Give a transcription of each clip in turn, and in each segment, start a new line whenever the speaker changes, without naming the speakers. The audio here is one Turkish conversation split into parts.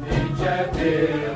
Nicedir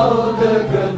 kaldık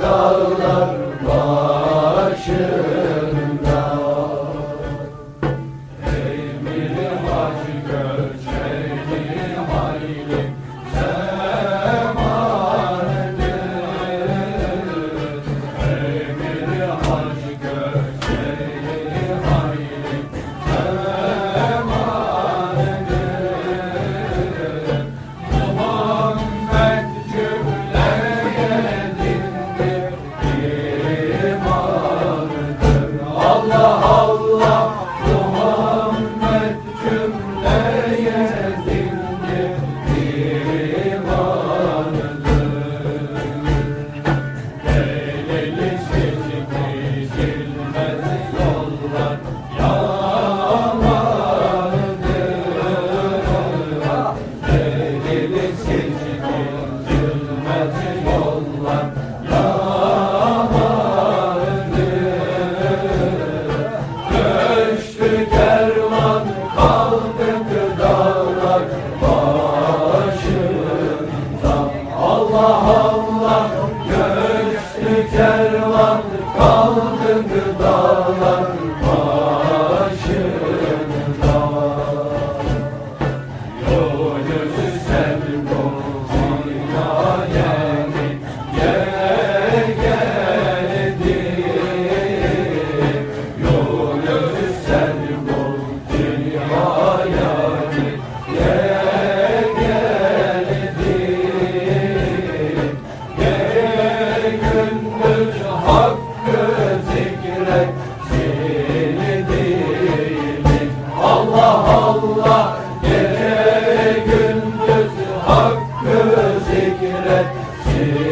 Allah Allah Yeah.